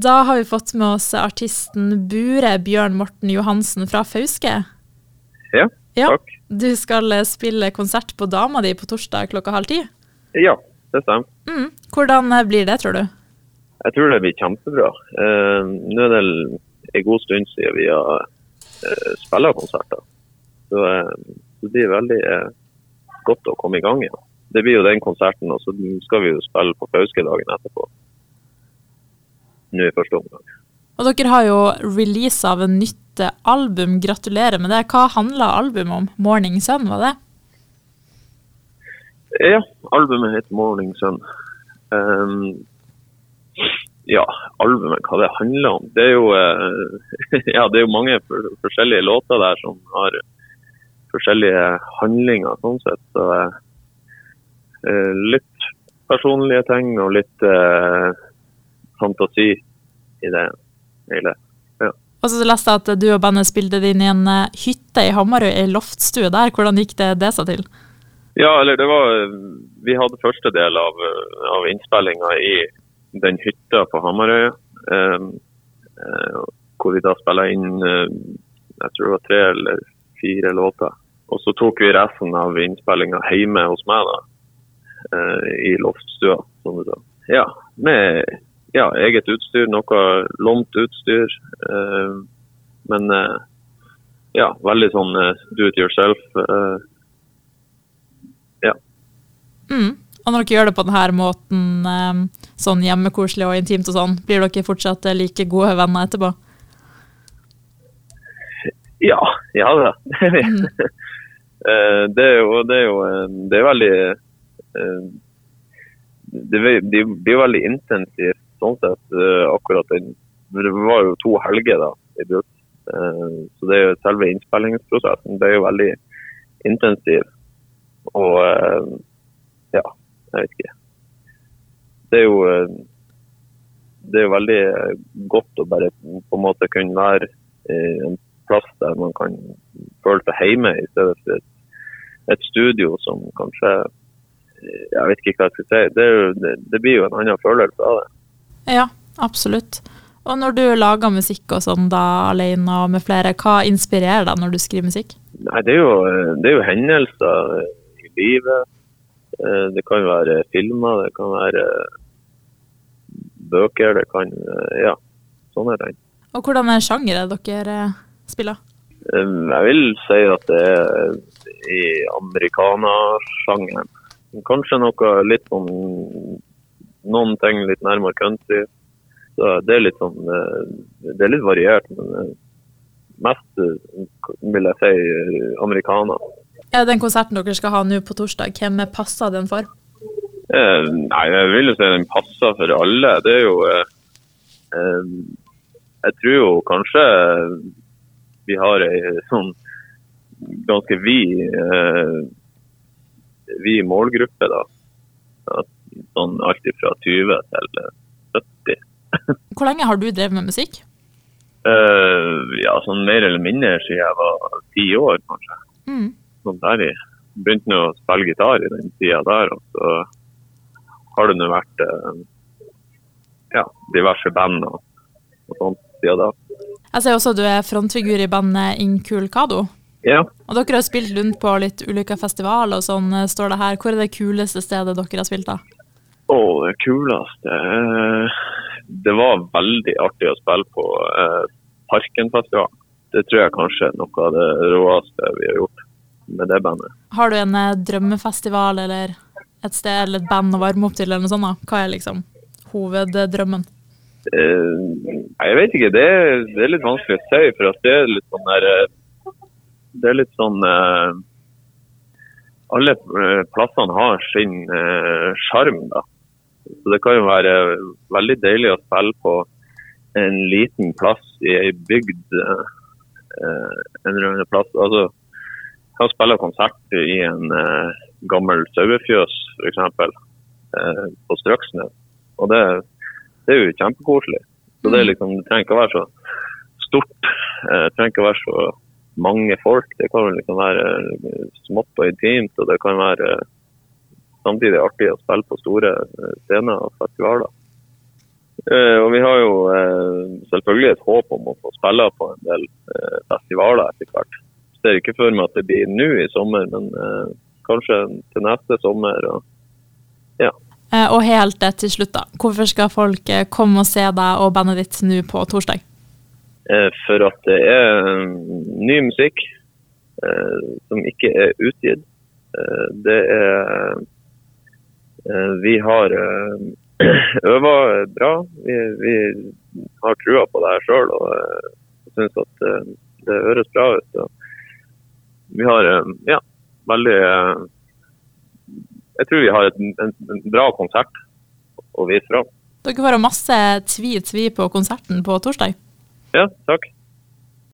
Da har vi fått med oss artisten Bure Bjørn Morten Johansen fra Fauske. Ja, Ja, takk. Du skal eh, spille konsert på dama di på torsdag klokka halv ti. Ja, det stemmer. Mm. Hvordan eh, blir det, tror du? Jeg tror det blir kjempebra. Uh, nå er det en god stund siden vi har uh, spilt konserter. Så uh, det blir veldig godt å komme i gang igjen. Det blir jo den konserten, og så skal vi jo spille på Fauskedagen etterpå. Nå i første omgang. Og dere har jo release av en nytt eh, album. Gratulerer med det. Hva handla albumet om? 'Morning Sun', var det? Ja, albumet heter 'Morning Sun'. Um, ja, albumet, hva det handler om? Det er jo, eh, ja, det er jo mange for, forskjellige låter der som har forskjellige handlinger, sånn sett. Så, uh, litt personlige ting og litt eh, fantasi i det hele. Og så leste jeg at du og bandet spilte det inn i en eh, hytte i Hamarøy, ei loftstue der. Hvordan gikk det det seg til? Ja, eller det var Vi hadde første del av, av innspillinga i den hytta på Hamarøy. Um, hvor vi da spilla inn eh, jeg tror det var tre eller fire låter. Og så tok vi resten av innspillinga hjemme hos meg, da. I loftstua, som du sa. Ja, med ja, eget utstyr, noe lånt utstyr. eh, men eh, ja, veldig sånn eh, do it yourself. eh, Mm. Og når dere gjør det på denne måten, sånn hjemmekoselig og intimt og sånn, blir dere fortsatt like gode venner etterpå? Ja, ja da. Eh, det er jo, det er jo det er veldig eh, Det blir, det blir veldig intensivt sånn sett, eh, akkurat den. Det var jo to helger da i bruk. Eh, Så det er jo selve innspillingsprosessen det er jo veldig intensiv. Og eh, ja, jeg vet ikke. Det er jo det er veldig godt å bare på en måte kunne være en plass der man kan føle seg hjemme, i stedet for et, et studio som kanskje Jeg vet ikke hva jeg skal si. Det, jo, det, det blir jo en annen følelse av det. Ja, absolutt. Og når du lager musikk og sånn da, alene og med flere, hva inspirerer deg når du skriver musikk? Nei, det er jo, det er jo hendelser i livet. Eh, Det kan være filmer, det kan være bøker, det kan Ja, sånne ting. Og hvordan er sjangeren dere eh, spiller? Eh, Jeg vil si at det er i amerikanersjangeren. Kanskje noe litt sånn Noen ting litt nærmere country. Så det er litt sånn eh, Det er litt variert, men eh, mest eh, vil jeg si amerikaner. Ja, den konserten dere skal ha nå på torsdag, hvem passer den for? Eh, Nei, jeg vil jo si den passer for alle. Det er jo eh, Jeg tror jo kanskje vi har ei sånn ganske vid eh, vid målgruppe, da. At, sånn alt fra 20 til eh, 70. Hvor lenge har du drevet med musikk? Uh, ja, sånn mer eller mindre siden jeg var ti år, kanskje. Mm. Sånn der i. Begynte nå å spille gitar i den tida der, og så har det nå vært uh, ja, diverse band og, og sånt siden da. Jeg ser også at du er frontfigur i bandet Inkulkado. Ja, Og dere har spilt rundt på litt ulike festivaler og sånn, eh, står det her. Hvor er det kuleste stedet dere har spilt da? Og det kuleste eh, Det var veldig artig å spille på eh, Parkenfestivalen. Det tror jeg kanskje er noe av det råeste vi har gjort med det bandet. Har du en eh, drømmefestival eller et sted eller et band å varme opp til eller noe sånt da? Hva er liksom hoveddrømmen? Nei, jeg vet ikke. Det, er- det er litt vanskelig å si. For det er litt sånn der Det er litt sånn Alle plassene har sin sjarm, da. Så det kan jo være veldig deilig å spille på en liten plass i ei bygd eh, en eller annen plass. Altså, kan spille konsert i en eh, gammel sauefjøs, f.eks. Eh, på Strøksnes. Og det, det er jo kjempekoselig. Så det, er liksom, det trenger ikke å være så stort. Eh, Det trenger ikke å være så mange folk. Det kan liksom være eh, smått og intimt, og det kan være eh, samtidig artig å spille på store eh, scener og festivaler. Eh, Og vi har jo eh, selvfølgelig et håp om å få spille på en del festivaler etter hvert. Ser ikke for meg at det blir nå i sommer, men kanskje til neste sommer. Og, ja. Og helt til slutt, da. Hvorfor skal folk komme og se deg og bandet ditt nå på torsdag? For at det er ny musikk som ikke er utgitt. Det er Vi har eh, øva bra. Vi, vi har trua på det her sjøl og eh, syns at eh, det høres bra ut. Vi har eh, ja, veldig eh, Jeg tror vi har et, en, en bra konsert å vise fram. Dere får masse tvi-tvi på konserten på torsdag. Ja, takk.